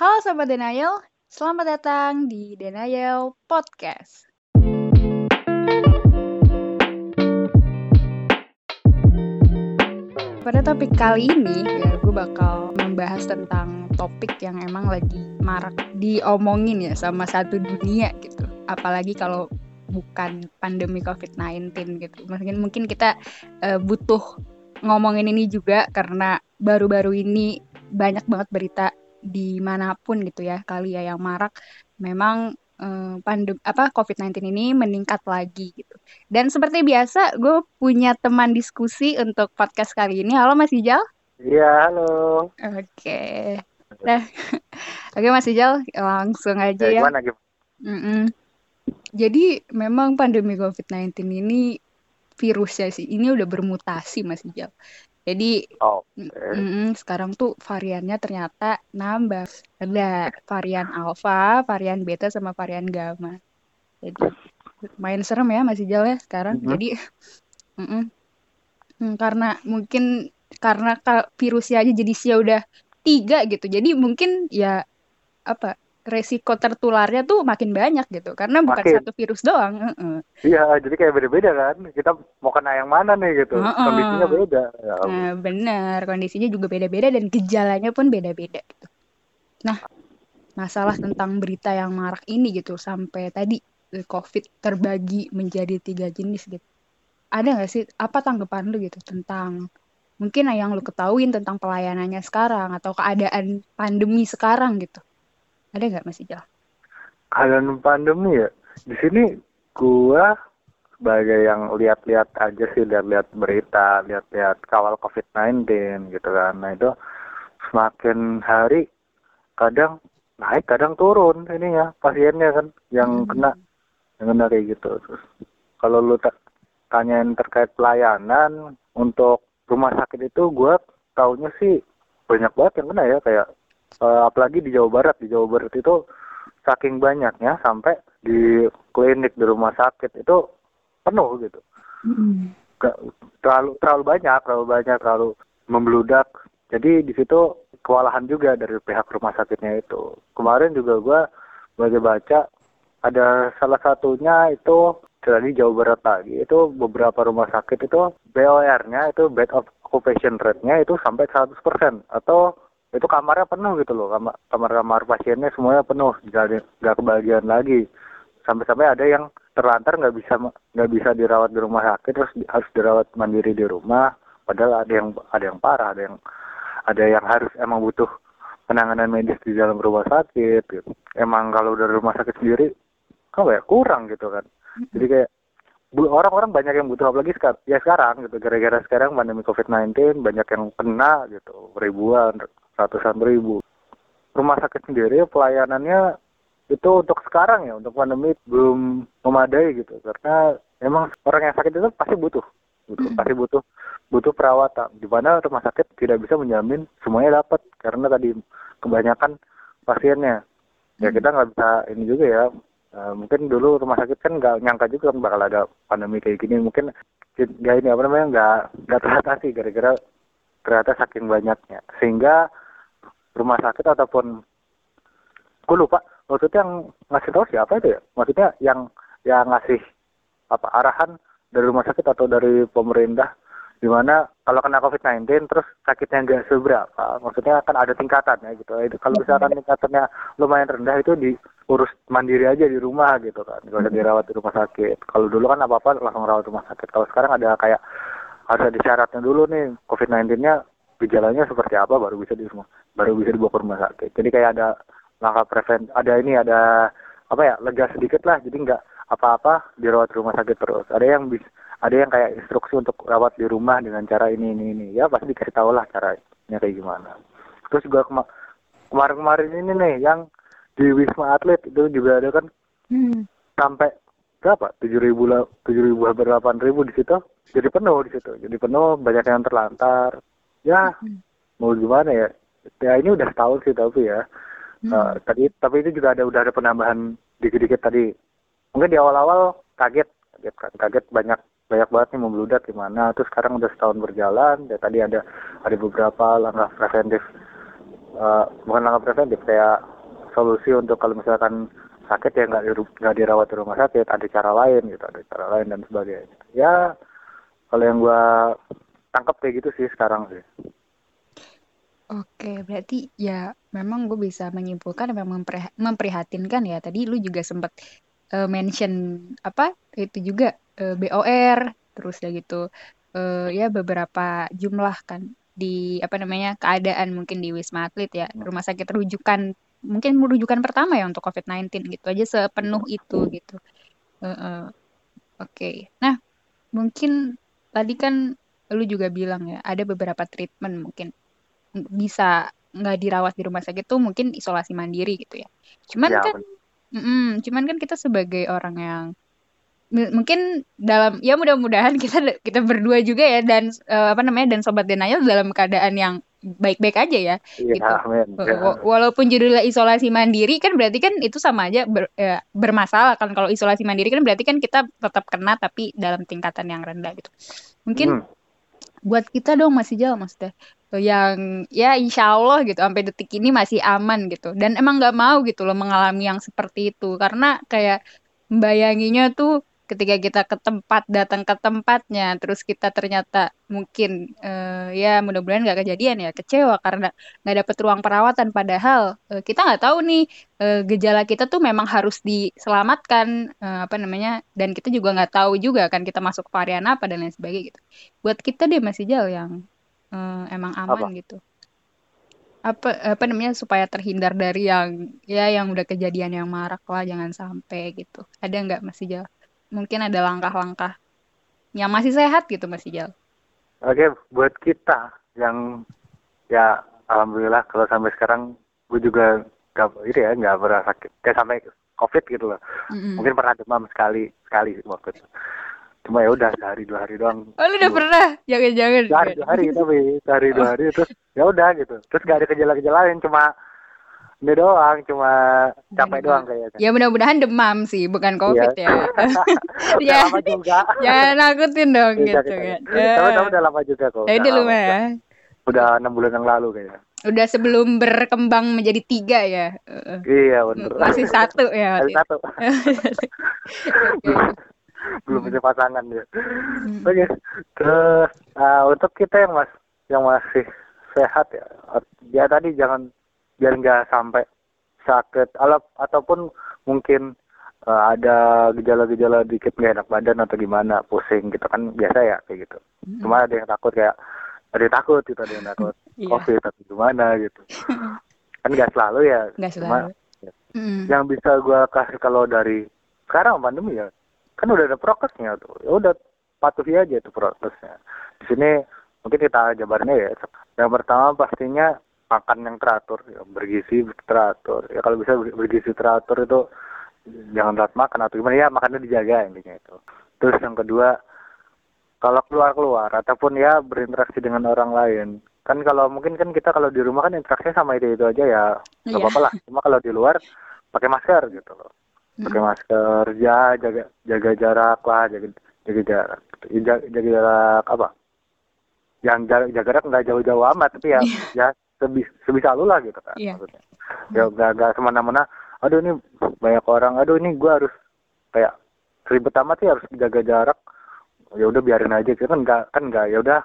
Halo Sobat Denial, selamat datang di Denial Podcast. Pada topik kali ini, ya gue bakal membahas tentang topik yang emang lagi marak diomongin ya sama satu dunia gitu. Apalagi kalau bukan pandemi COVID-19 gitu. Mungkin mungkin kita uh, butuh ngomongin ini juga karena baru-baru ini banyak banget berita di mana pun gitu ya kali ya yang marak memang eh, pandem apa COVID-19 ini meningkat lagi gitu. Dan seperti biasa, gue punya teman diskusi untuk podcast kali ini. Halo Mas Ijal. Iya, halo. Oke. Nah, oke Mas Ijal, langsung aja ya. Gimana, gimana? Mm -mm. Jadi memang pandemi COVID-19 ini virusnya sih, ini udah bermutasi Mas Ijal. Jadi Oh, mm, mm, sekarang tuh variannya ternyata nambah. Ada varian alpha, varian beta, sama varian gamma. Jadi main serem ya Mas Ijal ya sekarang. Mhm. Jadi mm, mm. Mm, karena mungkin karena ka- virusnya aja jadi sih udah tiga gitu. Jadi mungkin ya apa resiko tertularnya tuh makin banyak gitu. Karena bukan Makin. satu virus doang. Iya, jadi kayak beda-beda kan. Kita mau kena yang mana nih gitu. Heeh. Kondisinya beda. Ya. Nah, benar, kondisinya juga beda-beda dan gejalanya pun beda-beda gitu. Nah, masalah tentang berita yang marak ini gitu sampai tadi eh, COVID terbagi menjadi tiga jenis gitu. Ada nggak sih apa tanggapan lu gitu tentang mungkin yang lu ketahuin tentang pelayanannya sekarang atau keadaan pandemi sekarang gitu? Ada nggak Mas Ijal? Keadaan pandemi ya. Di sini gua sebagai yang lihat-lihat aja sih, lihat-lihat berita, lihat-lihat kawal COVID-19 gitu kan. Nah itu semakin hari kadang naik, kadang turun ininya pasiennya kan yang Hmm. kena, yang kena kayak gitu. Terus kalau lu ta- tanyain terkait pelayanan untuk rumah sakit itu gua taunya sih banyak banget yang kena ya kayak eh, apalagi di Jawa Barat. Di Jawa Barat itu saking banyaknya sampai di klinik di rumah sakit itu penuh gitu. Gak- terlalu terlalu banyak terlalu banyak terlalu membludak. Jadi di situ kewalahan juga dari pihak rumah sakitnya itu. Kemarin juga gua baca baca ada salah satunya itu dari Jawa Barat lagi itu beberapa rumah sakit itu BOR-nya itu bed of occupation rate-nya itu sampai 100% atau itu kamarnya penuh gitu loh kamar kamar-kamar pasiennya semuanya penuh nggak kebagian lagi. Sampai-sampai ada yang terlantar nggak bisa nggak bisa dirawat di rumah sakit terus di- harus dirawat mandiri di rumah. Padahal ada yang ada yang parah ada yang ada yang harus emang butuh penanganan medis di dalam rumah sakit gitu. emang kalau dari rumah sakit sendiri apa ya kurang gitu kan. Jadi kayak orang-orang banyak yang butuh apalagi sekarang ya sekarang gitu. Gara-gara sekarang pandemi COVID-19 banyak yang kena gitu ribuan ratusan ribu. Rumah sakit sendiri pelayanannya itu untuk sekarang ya untuk pandemi belum memadai gitu. Karena emang orang yang sakit itu pasti butuh butuh Mm-mm. pasti butuh butuh perawatan. Di mana rumah sakit tidak bisa menjamin semuanya dapat karena tadi kebanyakan pasiennya. Ya Mm. kita nggak bisa ini juga ya. Eh, mungkin dulu rumah sakit kan nggak nyangka juga kan bakal ada pandemi kayak gini. Mungkin nggak ini apa namanya nggak nggak teratasi gara-gara ternyata saking banyaknya. Sehingga rumah sakit ataupun gue lupa. Maksudnya yang ngasih tahu siapa itu ya? Maksudnya yang yang ngasih apa arahan dari rumah sakit atau dari pemerintah di mana kalau kena COVID-19 terus sakitnya nggak seberapa. Maksudnya kan ada tingkatan ya gitu. Itu kalau misalkan tingkatannya lumayan rendah itu diurus mandiri aja di rumah gitu kan. Nggak usah dirawat di rumah sakit. Kalau dulu kan apa apa langsung rawat rumah sakit. Kalau sekarang ada kayak harus ada syaratnya dulu nih COVID-19-nya gejalanya seperti apa baru bisa di rumah baru bisa dibawa ke rumah sakit. Jadi kayak ada langkah prevent ada ini ada apa ya lega sedikit lah. Jadi nggak apa-apa dirawat di rumah sakit terus. Ada yang bis ada yang kayak instruksi untuk rawat di rumah dengan cara ini ini ini. Ya pasti dikasih tahu lah caranya kayak gimana. Terus juga kema- kemarin-kemarin ini nih yang di wisma atlet itu juga ada kan Hmm. sampai berapa? tujuh ribu tujuh ribu hampir delapan ribu di situ. Jadi penuh di situ. Jadi penuh banyak yang terlantar ya mau gimana ya? Ya ini udah setahun sih tapi ya. Hmm. Eh, tadi tapi itu juga ada udah ada penambahan dikit-dikit tadi. Mungkin di awal-awal kaget kaget kan? Kaget banyak banyak banget nih membludak gimana. Terus sekarang udah setahun berjalan ya tadi ada ada beberapa langkah preventif. Uh, bukan langkah preventif kayak solusi untuk kalau misalkan sakit ya nggak nggak dirawat di rumah sakit ada cara lain gitu ada cara lain dan sebagainya. Ya kalau yang gua tangkap kayak gitu sih sekarang sih Oke, berarti ya memang gue bisa menyimpulkan memang memprihatinkan ya. Tadi lu juga sempat uh, mention apa itu juga uh, BOR, terus ya gitu uh, ya beberapa jumlah kan di apa namanya keadaan mungkin di Wisma Atlet ya rumah sakit rujukan mungkin rujukan pertama ya untuk COVID-19 gitu aja sepenuh itu gitu. Uh, uh, Oke, okay. nah mungkin tadi kan lu juga bilang ya ada beberapa treatment mungkin bisa nggak dirawat di rumah sakit tuh mungkin isolasi mandiri gitu ya. Cuman ya, kan, mm, cuman kan kita sebagai orang yang mungkin dalam ya mudah-mudahan kita kita berdua juga ya dan uh, apa namanya dan sobat denial dalam keadaan yang baik-baik aja ya, ya gitu. Amen, ya. Walaupun judulnya isolasi mandiri kan berarti kan itu sama aja ber, ya, bermasalah kan kalau isolasi mandiri kan berarti kan kita tetap kena tapi dalam tingkatan yang rendah gitu. Mungkin hmm. Buat kita dong masih jauh maksudnya. Yang ya insya Allah gitu sampai detik ini masih aman gitu. Dan emang nggak mau gitu loh mengalami yang seperti itu. Karena kayak bayanginya tuh ketika kita ke tempat datang ke tempatnya terus kita ternyata mungkin uh, ya mudah-mudahan nggak kejadian ya kecewa karena nggak dapet ruang perawatan. Padahal uh, kita nggak tahu nih uh, gejala kita tuh memang harus diselamatkan uh, apa namanya dan kita juga nggak tahu juga kan kita masuk varian apa dan lain sebagainya gitu. Buat kita deh masih jauh yang uh, emang aman apa? gitu. Apa apa namanya supaya terhindar dari yang ya yang udah kejadian yang marak lah jangan sampai gitu. Ada nggak masih jauh mungkin ada langkah-langkah yang masih sehat gitu Mas Ijal. Oke, buat kita yang ya alhamdulillah kalau sampai sekarang gue juga gak itu ya nggak pernah sakit kayak sampai covid gitu loh. Mm-hmm. Mungkin pernah demam sekali sekali waktu itu. Cuma ya udah sehari dua hari doang. Oh lu udah pernah? Jangan-jangan. Sehari dua hari tapi sehari dua hari terus ya udah gitu. Terus gak ada gejala-gejala lain cuma ini doang cuma capek doang kayaknya. Ya mudah-mudahan demam sih bukan covid iya. ya ya. lama juga. Ya nakutin dong ya, gitu kan. ya. tapi udah lama juga kok. Ya udah lumayan udah enam bulan yang lalu kayaknya. Udah sebelum berkembang menjadi tiga ya. Iya benar masih satu ya masih satu. Belum punya pasangan ya. Oke terus uh, untuk kita yang mas yang masih sehat ya. Ya tadi jangan biar nggak sampai sakit atau ataupun mungkin uh, ada gejala-gejala dikit nggak enak badan atau gimana pusing gitu kan biasa ya kayak gitu mm-hmm. cuma ada yang takut kayak ada yang takut gitu ada yang takut yeah. covid atau gimana gitu kan nggak selalu ya gak selalu. cuma ya. mm. yang bisa gue kasih kalau dari sekarang pandemi ya kan udah ada prokesnya tuh ya udah patuhi aja tuh prokesnya di sini mungkin kita jabarnya ya yang pertama pastinya makan yang teratur ya, bergizi teratur. Ya kalau bisa bergizi teratur itu jangan telat makan atau gimana ya makannya dijaga intinya itu. Terus yang kedua kalau keluar keluar ataupun ya berinteraksi dengan orang lain. Kan kalau mungkin kan kita kalau di rumah kan interaksi sama itu itu aja ya. Nggak yeah. apa-apa lah. Cuma kalau di luar pakai masker gitu loh. Pakai masker ya jaga jaga jarak lah jaga jaga jarak. Jaga, jaga jarak apa? Yang jaga, jaga jarak nggak jauh-jauh amat tapi ya yeah. ya sebis, sebisa lu lah gitu kan yeah. maksudnya ya gak, gak semena-mena aduh ini banyak orang aduh ini gue harus kayak ribet amat sih harus jaga jarak ya udah biarin aja kan enggak kan enggak ya udah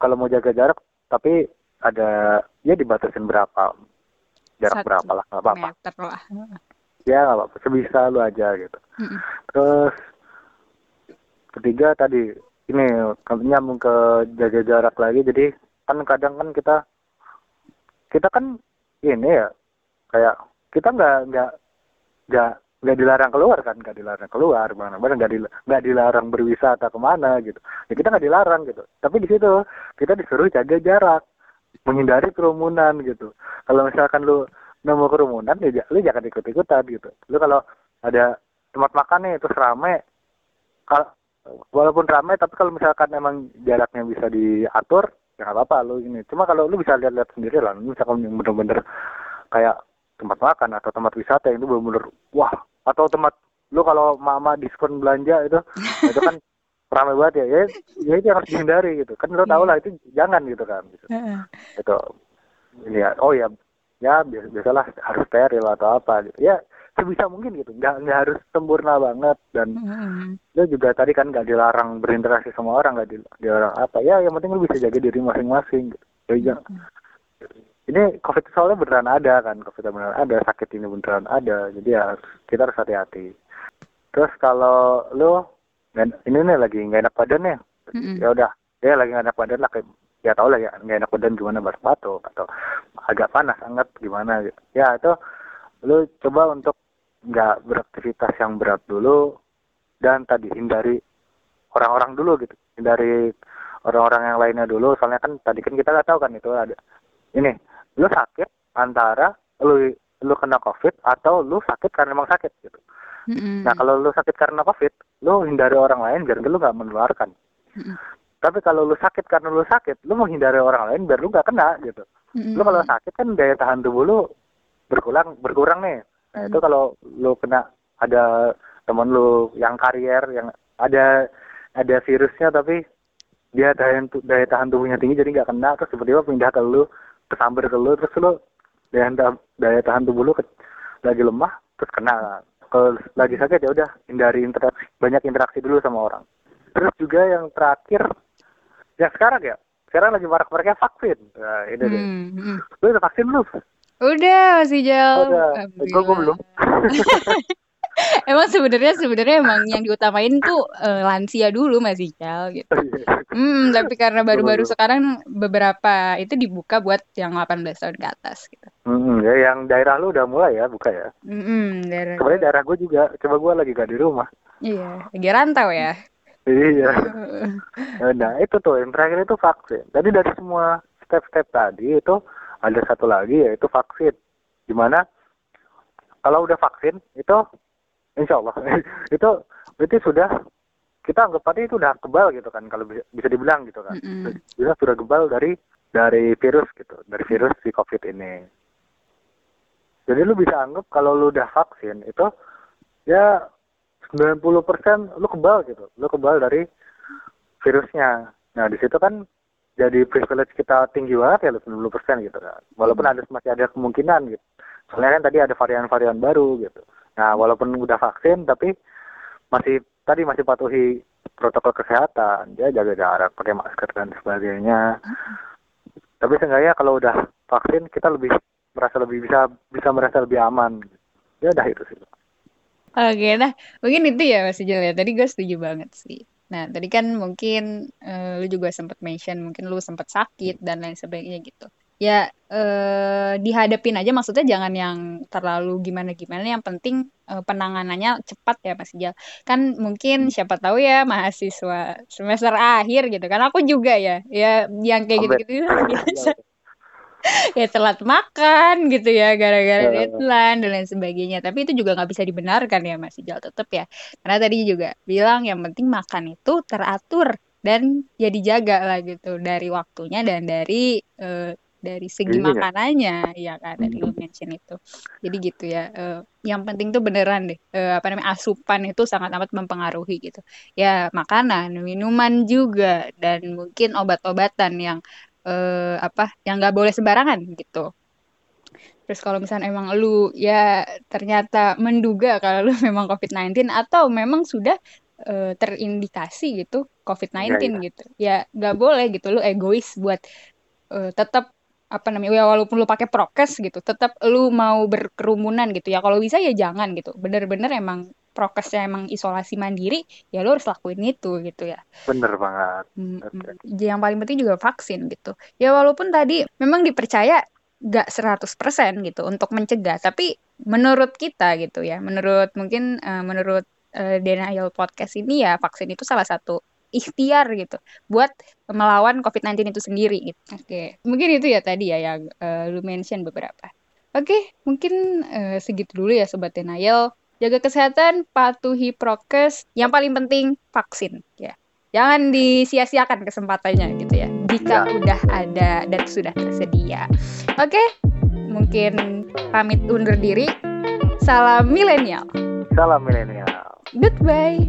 kalau mau jaga jarak tapi ada ya dibatasin berapa jarak Satu berapa lah nggak apa-apa lah. ya nggak apa-apa sebisa lu aja gitu mm -mm. terus ketiga tadi ini nyambung ke jaga jarak lagi jadi kan kadang kan kita kita kan ini ya kayak kita nggak nggak nggak nggak dilarang keluar kan nggak dilarang keluar mana mana nggak nggak dilarang berwisata ke mana gitu. Ya kita nggak dilarang gitu. Tapi di situ kita disuruh jaga jarak menghindari kerumunan gitu. Kalau misalkan lu nemu kerumunan ya lu jangan ikut ikutan gitu. Lu kalau ada tempat makan nih terus rame kalau walaupun ramai tapi kalau misalkan emang jaraknya bisa diatur ya nggak apa-apa lu ini. Cuma kalau lu bisa lihat-lihat sendiri lah. Misalkan yang bener-bener kayak tempat makan atau tempat wisata yang itu bener-bener wah atau tempat lu kalau mama diskon belanja itu itu kan ramai banget ya. Ya, ya itu yang harus dihindari gitu. Kan lu tau lah itu jangan gitu kan gitu. itu ini ya oh ya ya biasa biasalah harus steril atau apa. Gitu ya sebisa mungkin gitu. Nggak nggak harus sempurna banget dan lu juga tadi kan nggak dilarang berinteraksi sama orang nggak di- dilarang apa. Ya yang penting lu bisa jaga diri masing-masing gitu. Ya, jangan- ini covid soalnya beneran ada kan covid beneran ada sakit ini beneran ada. Jadi ya harus, kita harus hati-hati. Terus kalau lu ini nih lagi nggak enak badan nih Mm-mm. ya udah ya lagi nggak enak badan lah kayak ya tau lah ya nggak enak badan gimana batuk atau agak panas hangat gimana gitu. ya itu lu coba untuk nggak beraktivitas yang berat dulu dan tadi hindari orang-orang dulu gitu hindari orang-orang yang lainnya dulu soalnya kan tadi kan kita nggak tahu kan itu ada ini lu sakit antara lu lu kena covid atau lu sakit karena emang sakit gitu Mm-mm. nah kalau lu sakit karena covid lu hindari orang lain biar lu nggak menularkan. Tapi kalau lu sakit karena lu sakit, lu menghindari orang lain biar lu nggak kena gitu. Mm-mm. Lu kalau sakit kan daya tahan tubuh lu berkurang berkurang nih. Nah, Hmm. itu kalau lu kena ada temen lu yang karier yang ada ada virusnya tapi dia daya daya tahan tubuhnya tinggi jadi nggak kena terus tiba-tiba pindah ke lu kesambar ke lu terus lu daya daya tahan tubuh lu ke- lagi lemah terus kena kalau lagi sakit ya udah hindari interaksi banyak interaksi dulu sama orang terus juga yang terakhir yang sekarang ya. Sekarang lagi marak-maraknya vaksin. Nah ini deh Mm, mm. lu udah vaksin belum? Udah masih jauh. udah. Gue belum. Emang sebenarnya sebenarnya emang yang diutamain tuh eh, lansia dulu masih Cal gitu. Hmm, tapi karena baru-baru sekarang beberapa itu dibuka buat yang 18 tahun ke atas gitu. Hmm, ya yang daerah lu udah mulai ya buka ya? Hmm, daerah sebenarnya daerah gue juga. Coba gue lagi gak di rumah. Iya, lagi rantau ya. Iya. Nah itu tuh yang terakhir itu vaksin. Tadi dari semua step-step tadi itu ada satu lagi yaitu vaksin. Di mana kalau udah vaksin itu insya Allah itu berarti sudah kita anggap tadi itu udah kebal gitu kan kalau bisa, bisa dibilang gitu kan. Mm-mm. bisa sudah kebal dari dari virus gitu dari virus si covid ini. Jadi lu bisa anggap kalau lu udah vaksin itu ya 90% lu kebal gitu. Lu kebal dari virusnya. Nah di situ kan jadi privilege kita tinggi banget ya lu 90% gitu kan. Walaupun ada masih ada kemungkinan gitu. Soalnya kan tadi ada varian-varian baru gitu. Nah walaupun udah vaksin tapi masih tadi masih patuhi protokol kesehatan. Dia jaga jarak pakai masker dan sebagainya. Tapi seenggaknya kalau udah vaksin kita lebih merasa lebih bisa bisa merasa lebih aman. Ya udah itu sih Oke, nah mungkin itu ya Mas Ijal ya. Tadi gue setuju banget sih. Nah, tadi kan mungkin eh, lu juga sempat mention mungkin lu sempat sakit dan lain sebagainya gitu. Ya eh, dihadapin aja maksudnya jangan yang terlalu gimana-gimana. Yang penting eh, penanganannya cepat ya Mas Ijal. Kan mungkin siapa tahu ya mahasiswa semester akhir gitu kan. Aku juga ya. Ya yang kayak gitu-gitu biasa ya telat makan gitu ya gara-gara Ya. deadline dan lain sebagainya. Tapi itu juga nggak bisa dibenarkan ya Mas. Ijal tetap ya. Karena tadi juga bilang yang penting makan itu teratur dan ya dijaga lah gitu dari waktunya dan dari eh, dari segi Gizinya. makanannya. Ya kan tadi lu mention itu. Jadi gitu ya eh, yang penting tuh beneran deh eh, apa namanya asupan itu sangat amat mempengaruhi gitu. Ya makanan minuman juga dan mungkin obat-obatan yang eh, apa yang nggak boleh sembarangan gitu. Terus kalau misalnya emang lu ya ternyata menduga kalau lu memang COVID-19 atau memang sudah eh, terindikasi gitu COVID-19 Iya, iya. gitu. Ya nggak boleh gitu lu egois buat eh, tetap apa namanya ya walaupun lu pakai prokes gitu, tetap lu mau berkerumunan gitu ya. Kalau bisa ya jangan gitu. Bener-bener emang prokesnya emang isolasi mandiri, ya lu harus lakuin itu gitu ya. bener banget Mm, Oke. mm. Yang paling penting juga vaksin gitu. Ya walaupun tadi memang dipercaya gak 100% gitu untuk mencegah, tapi menurut kita gitu ya, menurut mungkin eh, menurut eh, Denial Podcast ini ya vaksin itu salah satu ikhtiar gitu buat melawan COVID-19 itu sendiri gitu. Oke, mungkin itu ya tadi ya yang eh, lu mention beberapa. Oke, mungkin eh, segitu dulu ya Sobat Denial. Jaga kesehatan, patuhi prokes. Yang paling penting vaksin ya. Jangan disia-siakan kesempatannya gitu ya. Jika Ya. udah ada dan sudah tersedia. Oke, mungkin pamit undur diri. Salam milenial. salam milenial Goodbye.